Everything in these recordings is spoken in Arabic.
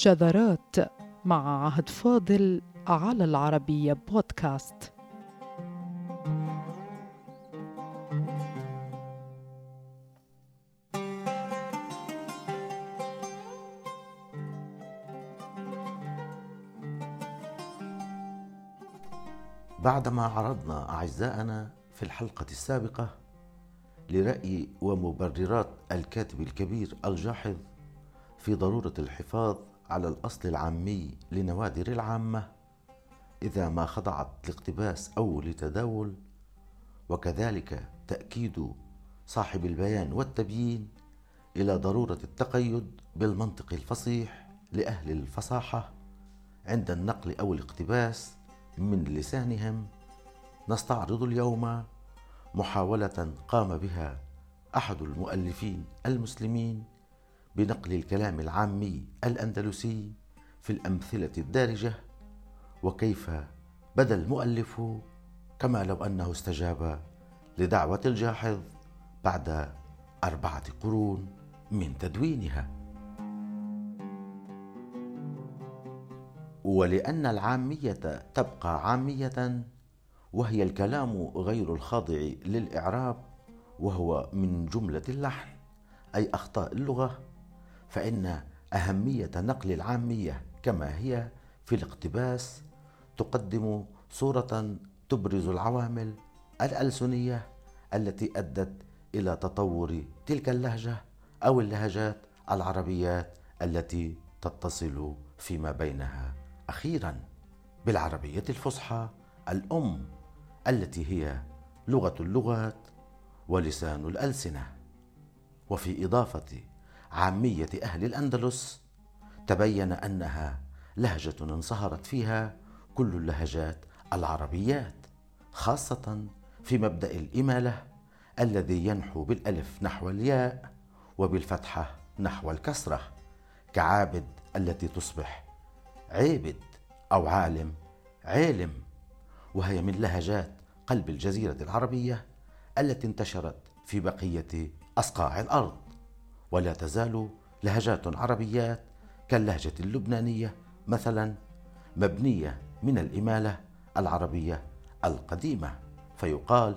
شذرات مع عهد فاضل على العربية بودكاست. بعدما عرضنا أعزائنا في الحلقة السابقة لرأي ومبررات الكاتب الكبير الجاحظ في ضرورة الحفاظ على الأصل العامي لنوادر العامة. إذا ما خضعت لاقتباس أو لتداول وكذلك تأكيد صاحب البيان والتبيين إلى ضرورة التقيد بالمنطق الفصيح لأهل الفصاحة عند النقل أو الاقتباس من لسانهم. نستعرض اليوم محاولة قام بها أحد المؤلفين المسلمين بنقل الكلام العامي الأندلسي في الأمثلة الدارجة وكيف بدا المؤلف كما لو أنه استجاب لدعوة الجاحظ بعد أربعة قرون من تدوينها. ولأن العامية تبقى عامية وهي الكلام غير الخاضع للإعراب وهو من جملة اللحن أي أخطاء اللغة فإن أهمية نقل العامية كما هي في الاقتباس تقدم صورة تبرز العوامل الألسنية التي أدت إلى تطور تلك اللهجة أو اللهجات العربيات التي تتصل فيما بينها. أخيرا بالعربية الفصحى الأم التي هي لغة اللغات ولسان الألسنة. وفي إضافة عامية أهل الأندلس. تبين أنها لهجة انصهرت فيها كل اللهجات العربيات خاصة في مبدأ الإمالة الذي ينحو بالألف نحو الياء وبالفتحة نحو الكسرة كعابد التي تصبح عابد أو عالم عالم وهي من لهجات قلب الجزيرة العربية التي انتشرت في بقية أصقاع الأرض. ولا تزال لهجات عربيات كاللهجة اللبنانية مثلا مبنية من الإمالة العربية القديمة فيقال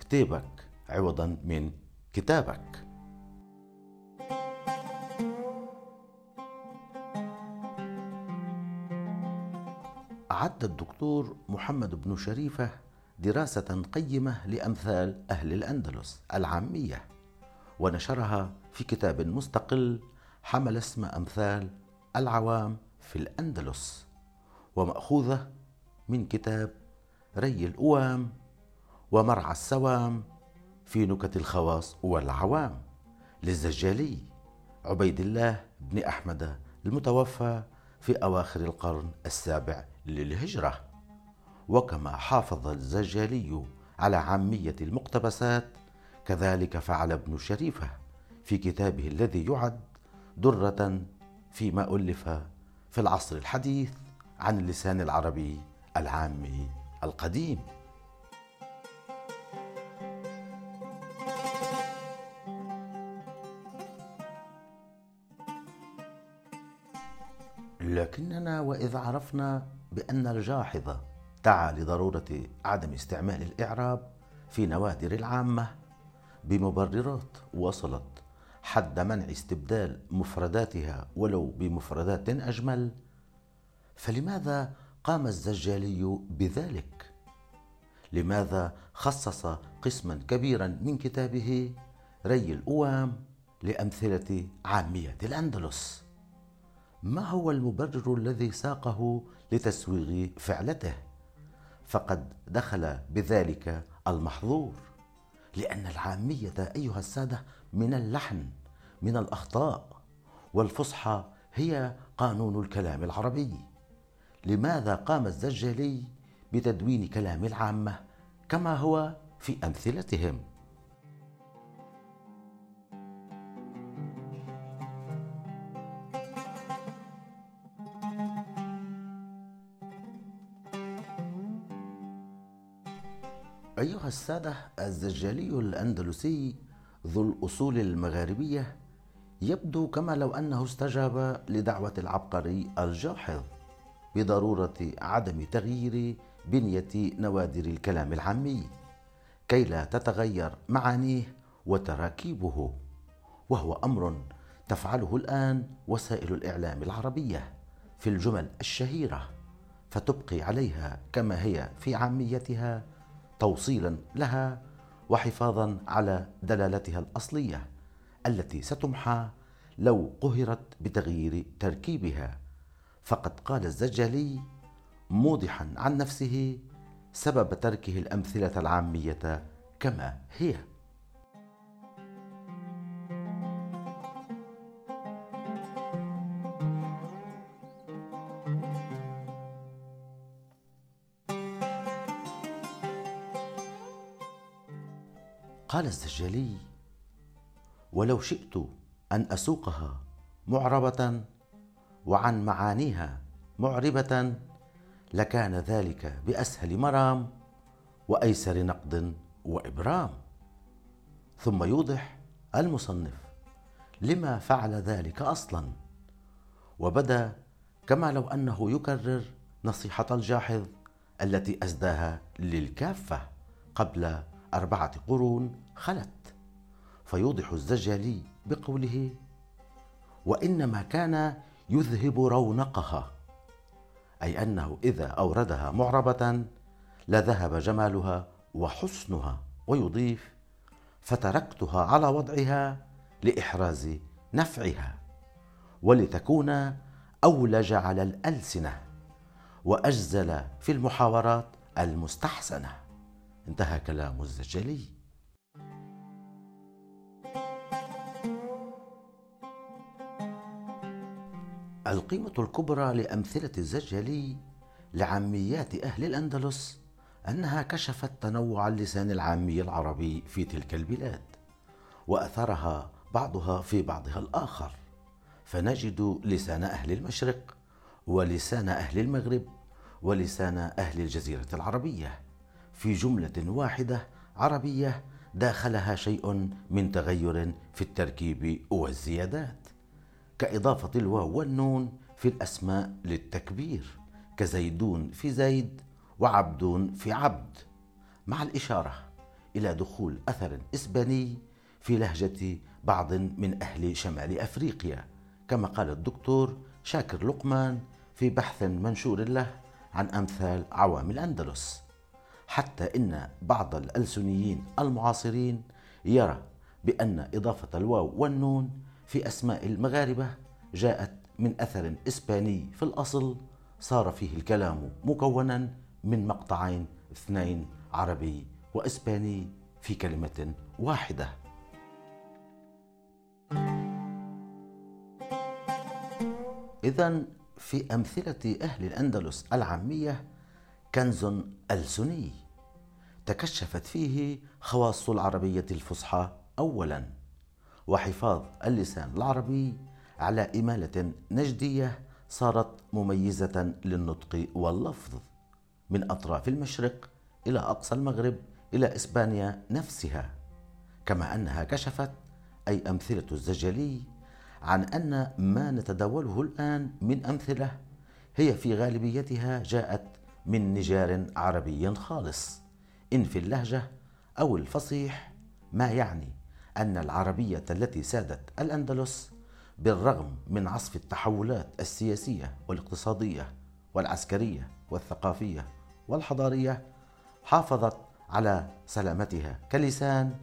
كتابك عوضا من كتابك أعد الدكتور محمد بن شريفة دراسة قيمة لأمثال أهل الأندلس العامية ونشرها في كتاب مستقل حمل اسم أمثال العوام في الأندلس ومأخوذة من كتاب ري الأوام ومرعى السوام في نكت الخواص والعوام للزجالي عبيد الله بن أحمد المتوفى في أواخر القرن السابع للهجرة. وكما حافظ الزجالي على عامية المقتبسات كذلك فعل ابن شريفة في كتابه الذي يعد درة فيما ألف في العصر الحديث عن اللسان العربي العامي القديم. لكننا واذا عرفنا بأن الجاحظ دعا لضرورة عدم استعمال الإعراب في نوادر العامة بمبررات وصلت حد منع استبدال مفرداتها ولو بمفردات أجمل؟ فلماذا قام الزجالي بذلك؟ لماذا خصص قسما كبيرا من كتابه ري الأوام لأمثلة عاميه الأندلس؟ ما هو المبرر الذي ساقه لتسويغ فعلته؟ فقد دخل بذلك المحظور. لأن العامية أيها السادة من اللحن من الأخطاء والفصحى هي قانون الكلام العربي. لماذا قام الزجالي بتدوين كلام العامة كما هو في أمثلتهم؟ أيها السادة الزجالي الأندلسي ذو الأصول المغاربية يبدو كما لو أنه استجاب لدعوة العبقري الجاحظ بضرورة عدم تغيير بنية نوادر الكلام العامي كي لا تتغير معانيه وتراكيبه وهو أمر تفعله الآن وسائل الإعلام العربية في الجمل الشهيرة فتبقي عليها كما هي في عاميتها توصيلا لها وحفاظا على دلالتها الأصلية التي ستمحى لو قهرت بتغيير تركيبها. فقد قال الزجالي موضحا عن نفسه سبب تركه الأمثلة العامية كما هي. قال الزجالي ولو شئت أن أسوقها معربة وعن معانيها معربة لكان ذلك بأسهل مرام وأيسر نقد وإبرام. ثم يوضح المصنف لما فعل ذلك أصلا وبدأ كما لو أنه يكرر نصيحة الجاحظ التي أسداها للكافة قبل أربعة قرون خلت فيوضح الزجالي بقوله وإنما كان يذهب رونقها أي أنه إذا أوردها معربة لذهب جمالها وحسنها ويضيف فتركتها على وضعها لإحراز نفعها ولتكون أولج على الألسنة وأجزل في المحاورات المستحسنة. انتهى كلام الزجلي. القيمة الكبرى لأمثلة الزجلي لعاميات أهل الأندلس أنها كشفت تنوع اللسان العامي العربي في تلك البلاد وأثرها بعضها في بعضها الآخر. فنجد لسان أهل المشرق ولسان أهل المغرب ولسان أهل الجزيرة العربية. في جملة واحدة عربية داخلها شيء من تغير في التركيب والزيادات. كإضافة الواو والنون في الأسماء للتكبير كزيدون في زيد وعبد في عبد مع الإشارة إلى دخول أثر إسباني في لهجة بعض من أهل شمال أفريقيا كما قال الدكتور شاكر لقمان في بحث منشور له عن أمثال عوام الأندلس. حتى إن بعض الألسنيين المعاصرين يرى بأن إضافة الواو والنون في أسماء المغاربة جاءت من أثر إسباني في الأصل صار فيه الكلام مكونا من مقطعين اثنين عربي وإسباني في كلمة واحدة. إذا في أمثلة أهل الأندلس العامية كنز ألسني. تكشفت فيه خواص العربية الفصحى أولاً وحفاظ اللسان العربي على إمالة نجدية صارت مميزة للنطق واللفظ من أطراف المشرق إلى أقصى المغرب إلى إسبانيا نفسها. كما أنها كشفت أي أمثلة الزجلي عن أن ما نتداوله الآن من أمثلة هي في غالبيتها جاءت من نجار عربي خالص. إن في اللهجة أو الفصيح ما يعني أن العربية التي سادت الأندلس بالرغم من عصف التحولات السياسية والاقتصادية والعسكرية والثقافية والحضارية حافظت على سلامتها كلسان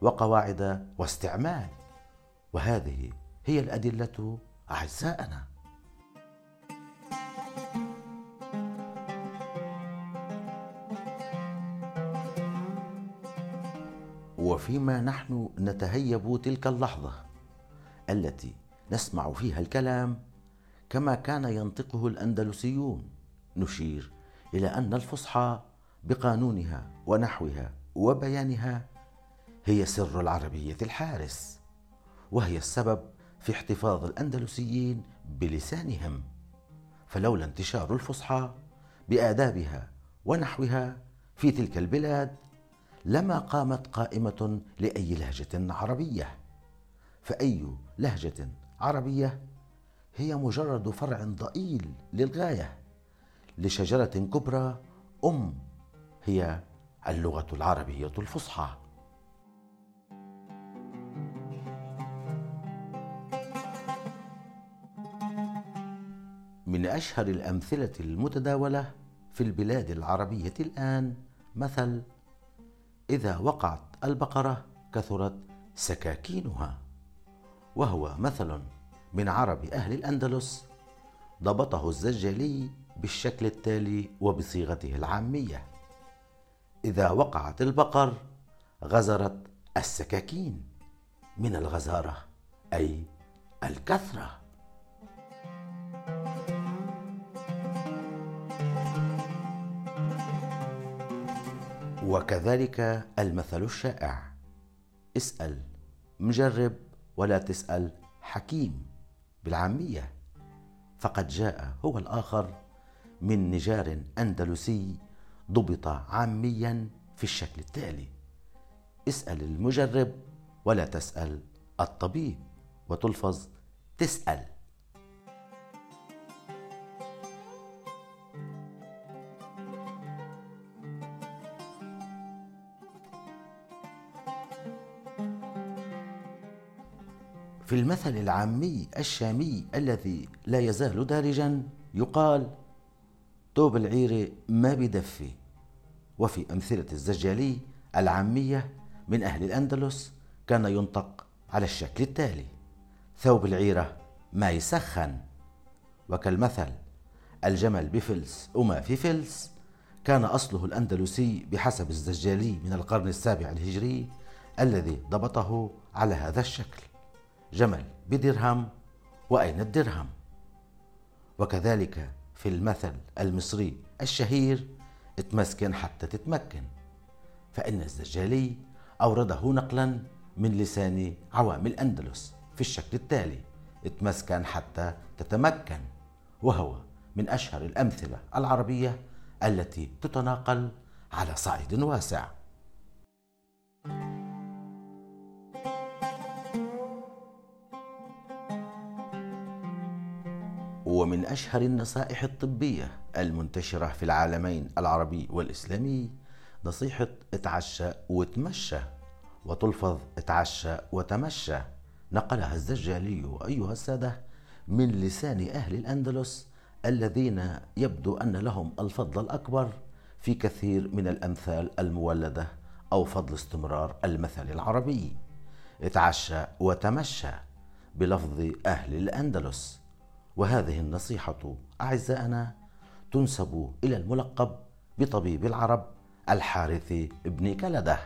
وقواعد واستعمال. وهذه هي الأدلة أعزائنا. وفيما نحن نتهيب تلك اللحظة التي نسمع فيها الكلام كما كان ينطقه الأندلسيون نشير إلى أن الفصحى بقانونها ونحوها وبيانها هي سر العربية الحارس وهي السبب في احتفاظ الأندلسيين بلسانهم. فلولا انتشار الفصحى بآدابها ونحوها في تلك البلاد لما قامت قائمة لأي لهجة عربية. فأي لهجة عربية هي مجرد فرع ضئيل للغاية لشجرة كبرى أم هي اللغة العربية الفصحى. من أشهر الأمثلة المتداولة في البلاد العربية الآن مثل إذا وقعت البقرة كثرت سكاكينها. وهو مثل من عرب أهل الأندلس ضبطه الزجالي بالشكل التالي وبصيغته العامية. إذا وقعت البقر غزرت السكاكين من الغزارة أي الكثرة. وكذلك المثل الشائع. اسأل مجرب ولا تسأل حكيم بالعامية. فقد جاء هو الآخر من نجار أندلسي ضبط عاميا في الشكل التالي. اسأل المجرب ولا تسأل الطبيب وتلفظ تسأل. في المثل العامي الشامي الذي لا يزال دارجا يقال توب العيرة ما بدفي وفي أمثلة الزجالي العامية من أهل الأندلس كان ينطق على الشكل التالي ثوب العيرة ما يسخن وكالمثل الجمل بفلس وما في فلس كان أصله الأندلسي بحسب الزجالي من القرن السابع الهجري الذي ضبطه على هذا الشكل. جمل بدرهم وأين الدرهم؟ وكذلك في المثل المصري الشهير اتمسكن حتى تتمكن. فإن الزجالي أورده نقلا من لسان عوام الأندلس في الشكل التالي اتمسكن حتى تتمكن. وهو من أشهر الأمثلة العربية التي تتناقل على صعيد واسع. ومن أشهر النصائح الطبية المنتشرة في العالمين العربي والإسلامي نصيحة اتعشى وتمشى وتلفظ اتعشى وتمشى. نقلها الزجالي أيها السادة من لسان أهل الأندلس الذين يبدو أن لهم الفضل الأكبر في كثير من الأمثال المولدة أو فضل استمرار المثل العربي. اتعشى وتمشى بلفظ أهل الأندلس. وهذه النصيحة أعزائنا تنسب إلى الملقب بطبيب العرب الحارث بن كلده.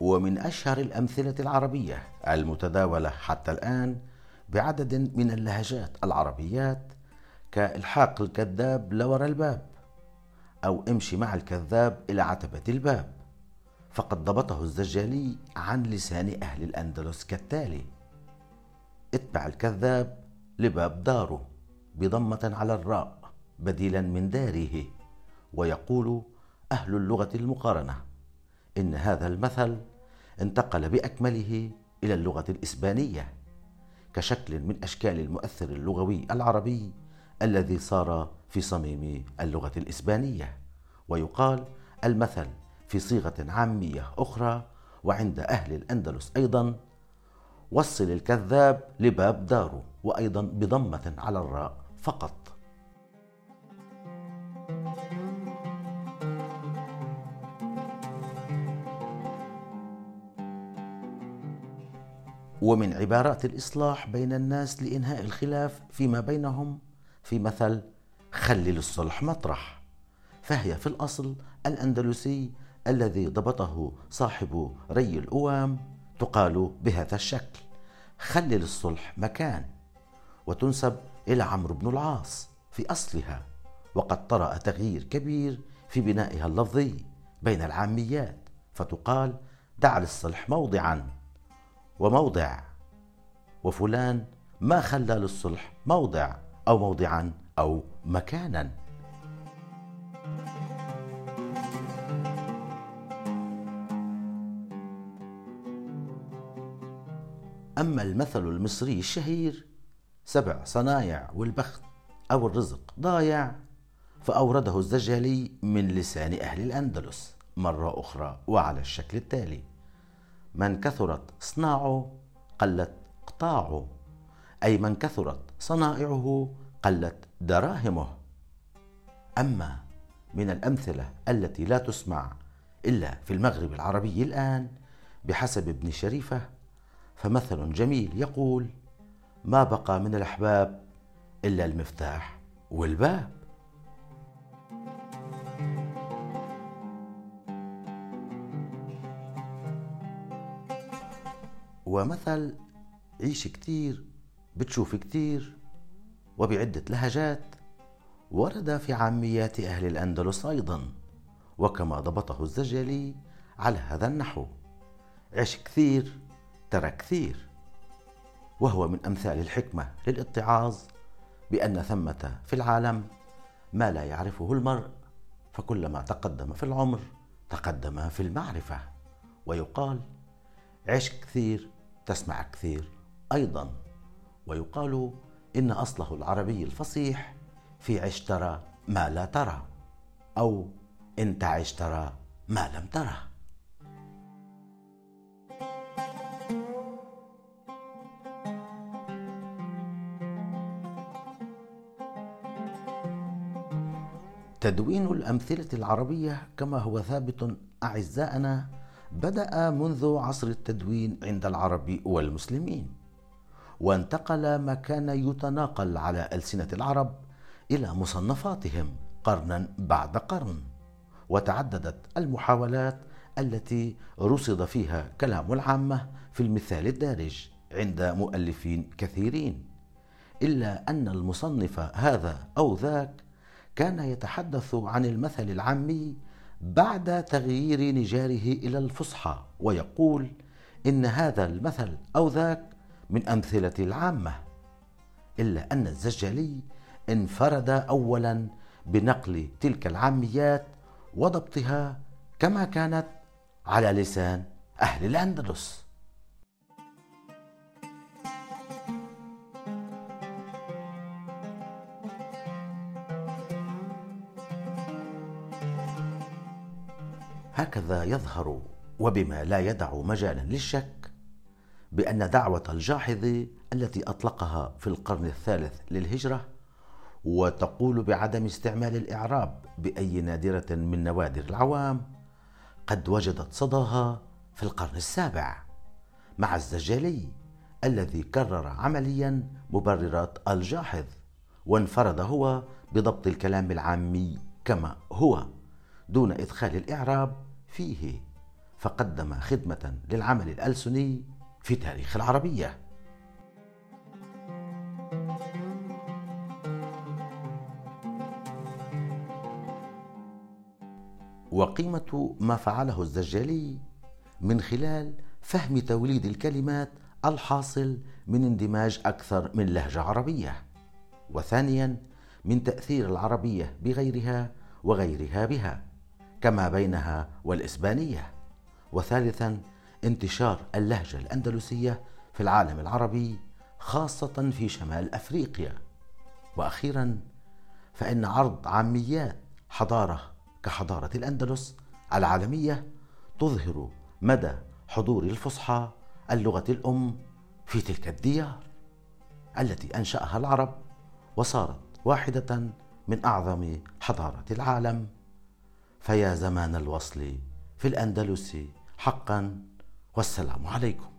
ومن أشهر الأمثلة العربية المتداولة حتى الآن بعدد من اللهجات العربيات كإلحاق الكذاب لورا الباب أو امشي مع الكذاب إلى عتبة الباب. فقد ضبطه الزجالي عن لسان أهل الأندلس كالتالي. اتبع الكذاب لباب داره بضمة على الراء بديلا من داره ويقول أهل اللغة المقارنة إن هذا المثل انتقل بأكمله إلى اللغة الإسبانية كشكل من أشكال المؤثر اللغوي العربي الذي صار في صميم اللغة الإسبانية ويقال المثل في صيغة عامية أخرى وعند أهل الأندلس أيضا وصل الكذاب لباب داره وأيضا بضمة على الراء فقط. ومن عبارات الإصلاح بين الناس لإنهاء الخلاف فيما بينهم في مثل خلل الصلح مطرح فهي في الأصل الأندلسي الذي ضبطه صاحب ري الأوام تقال بهذا الشكل خلل الصلح مكان وتنسب إلى عمرو بن العاص في أصلها وقد طرأ تغيير كبير في بنائها اللفظي بين العاميات فتقال دع للصلح موضعا وموضع وفلان ما خلى للصلح موضع أو موضعا أو مكانا. أما المثل المصري الشهير سبع صنايع والبخت أو الرزق ضايع فأورده الزجالي من لسان أهل الأندلس مرة أخرى وعلى الشكل التالي. من كثرت صناعه قلت قطاعه أي من كثرت صنائعه قلت دراهمه. أما من الأمثلة التي لا تسمع إلا في المغرب العربي الآن بحسب ابن شريفة فمثل جميل يقول ما بقى من الأحباب إلا المفتاح والباب. ومثل عيش كتير بتشوف كتير وبعدة لهجات ورد في عاميات أهل الأندلس أيضا وكما ضبطه الزجلي على هذا النحو عش كثير ترى كثير. وهو من أمثال الحكمة للاتعاظ بأن ثمة في العالم ما لا يعرفه المرء فكلما تقدم في العمر تقدم في المعرفة. ويقال عش كثير تسمع كثير أيضا. ويقال إن أصله العربي الفصيح في عش ترى ما لا ترى أو إن تعش ترى ما لم تره تدوين الأمثلة العربية كما هو ثابت أعزائنا بدأ منذ عصر التدوين عند العرب والمسلمين. وانتقل ما كان يتناقل على ألسنة العرب إلى مصنفاتهم قرنا بعد قرن وتعددت المحاولات التي رصد فيها كلام العامة في المثال الدارج عند مؤلفين كثيرين إلا أن المصنف هذا أو ذاك كان يتحدث عن المثل العامي بعد تغيير نجاره إلى الفصحى ويقول إن هذا المثل أو ذاك من أمثلة العامة إلا أن الزجالي انفرد اولا بنقل تلك العاميات وضبطها كما كانت على لسان أهل الأندلس. هكذا يظهر وبما لا يدع مجالا للشك بأن دعوة الجاحظ التي أطلقها في القرن الثالث للهجرة وتقول بعدم استعمال الإعراب بأي نادرة من نوادر العوام قد وجدت صداها في القرن السابع مع الزجالي الذي كرر عمليا مبررات الجاحظ وانفرد هو بضبط الكلام العامي كما هو دون إدخال الإعراب فيه فقدم خدمة للعمل الألسني في تاريخ العربية. وقيمة ما فعله الزجالي من خلال فهم توليد الكلمات الحاصل من اندماج أكثر من لهجة عربية. وثانيا من تأثير العربية بغيرها وغيرها بها كما بينها والإسبانية. وثالثا انتشار اللهجة الأندلسية في العالم العربي خاصة في شمال أفريقيا. وأخيرا فإن عرض عاميات حضارة كحضارة الأندلس العالمية تظهر مدى حضور الفصحى اللغة الأم في تلك الديار التي أنشأها العرب وصارت واحدة من أعظم حضارات العالم. فيا زمان الوصل في الأندلس حقا والسلام عليكم.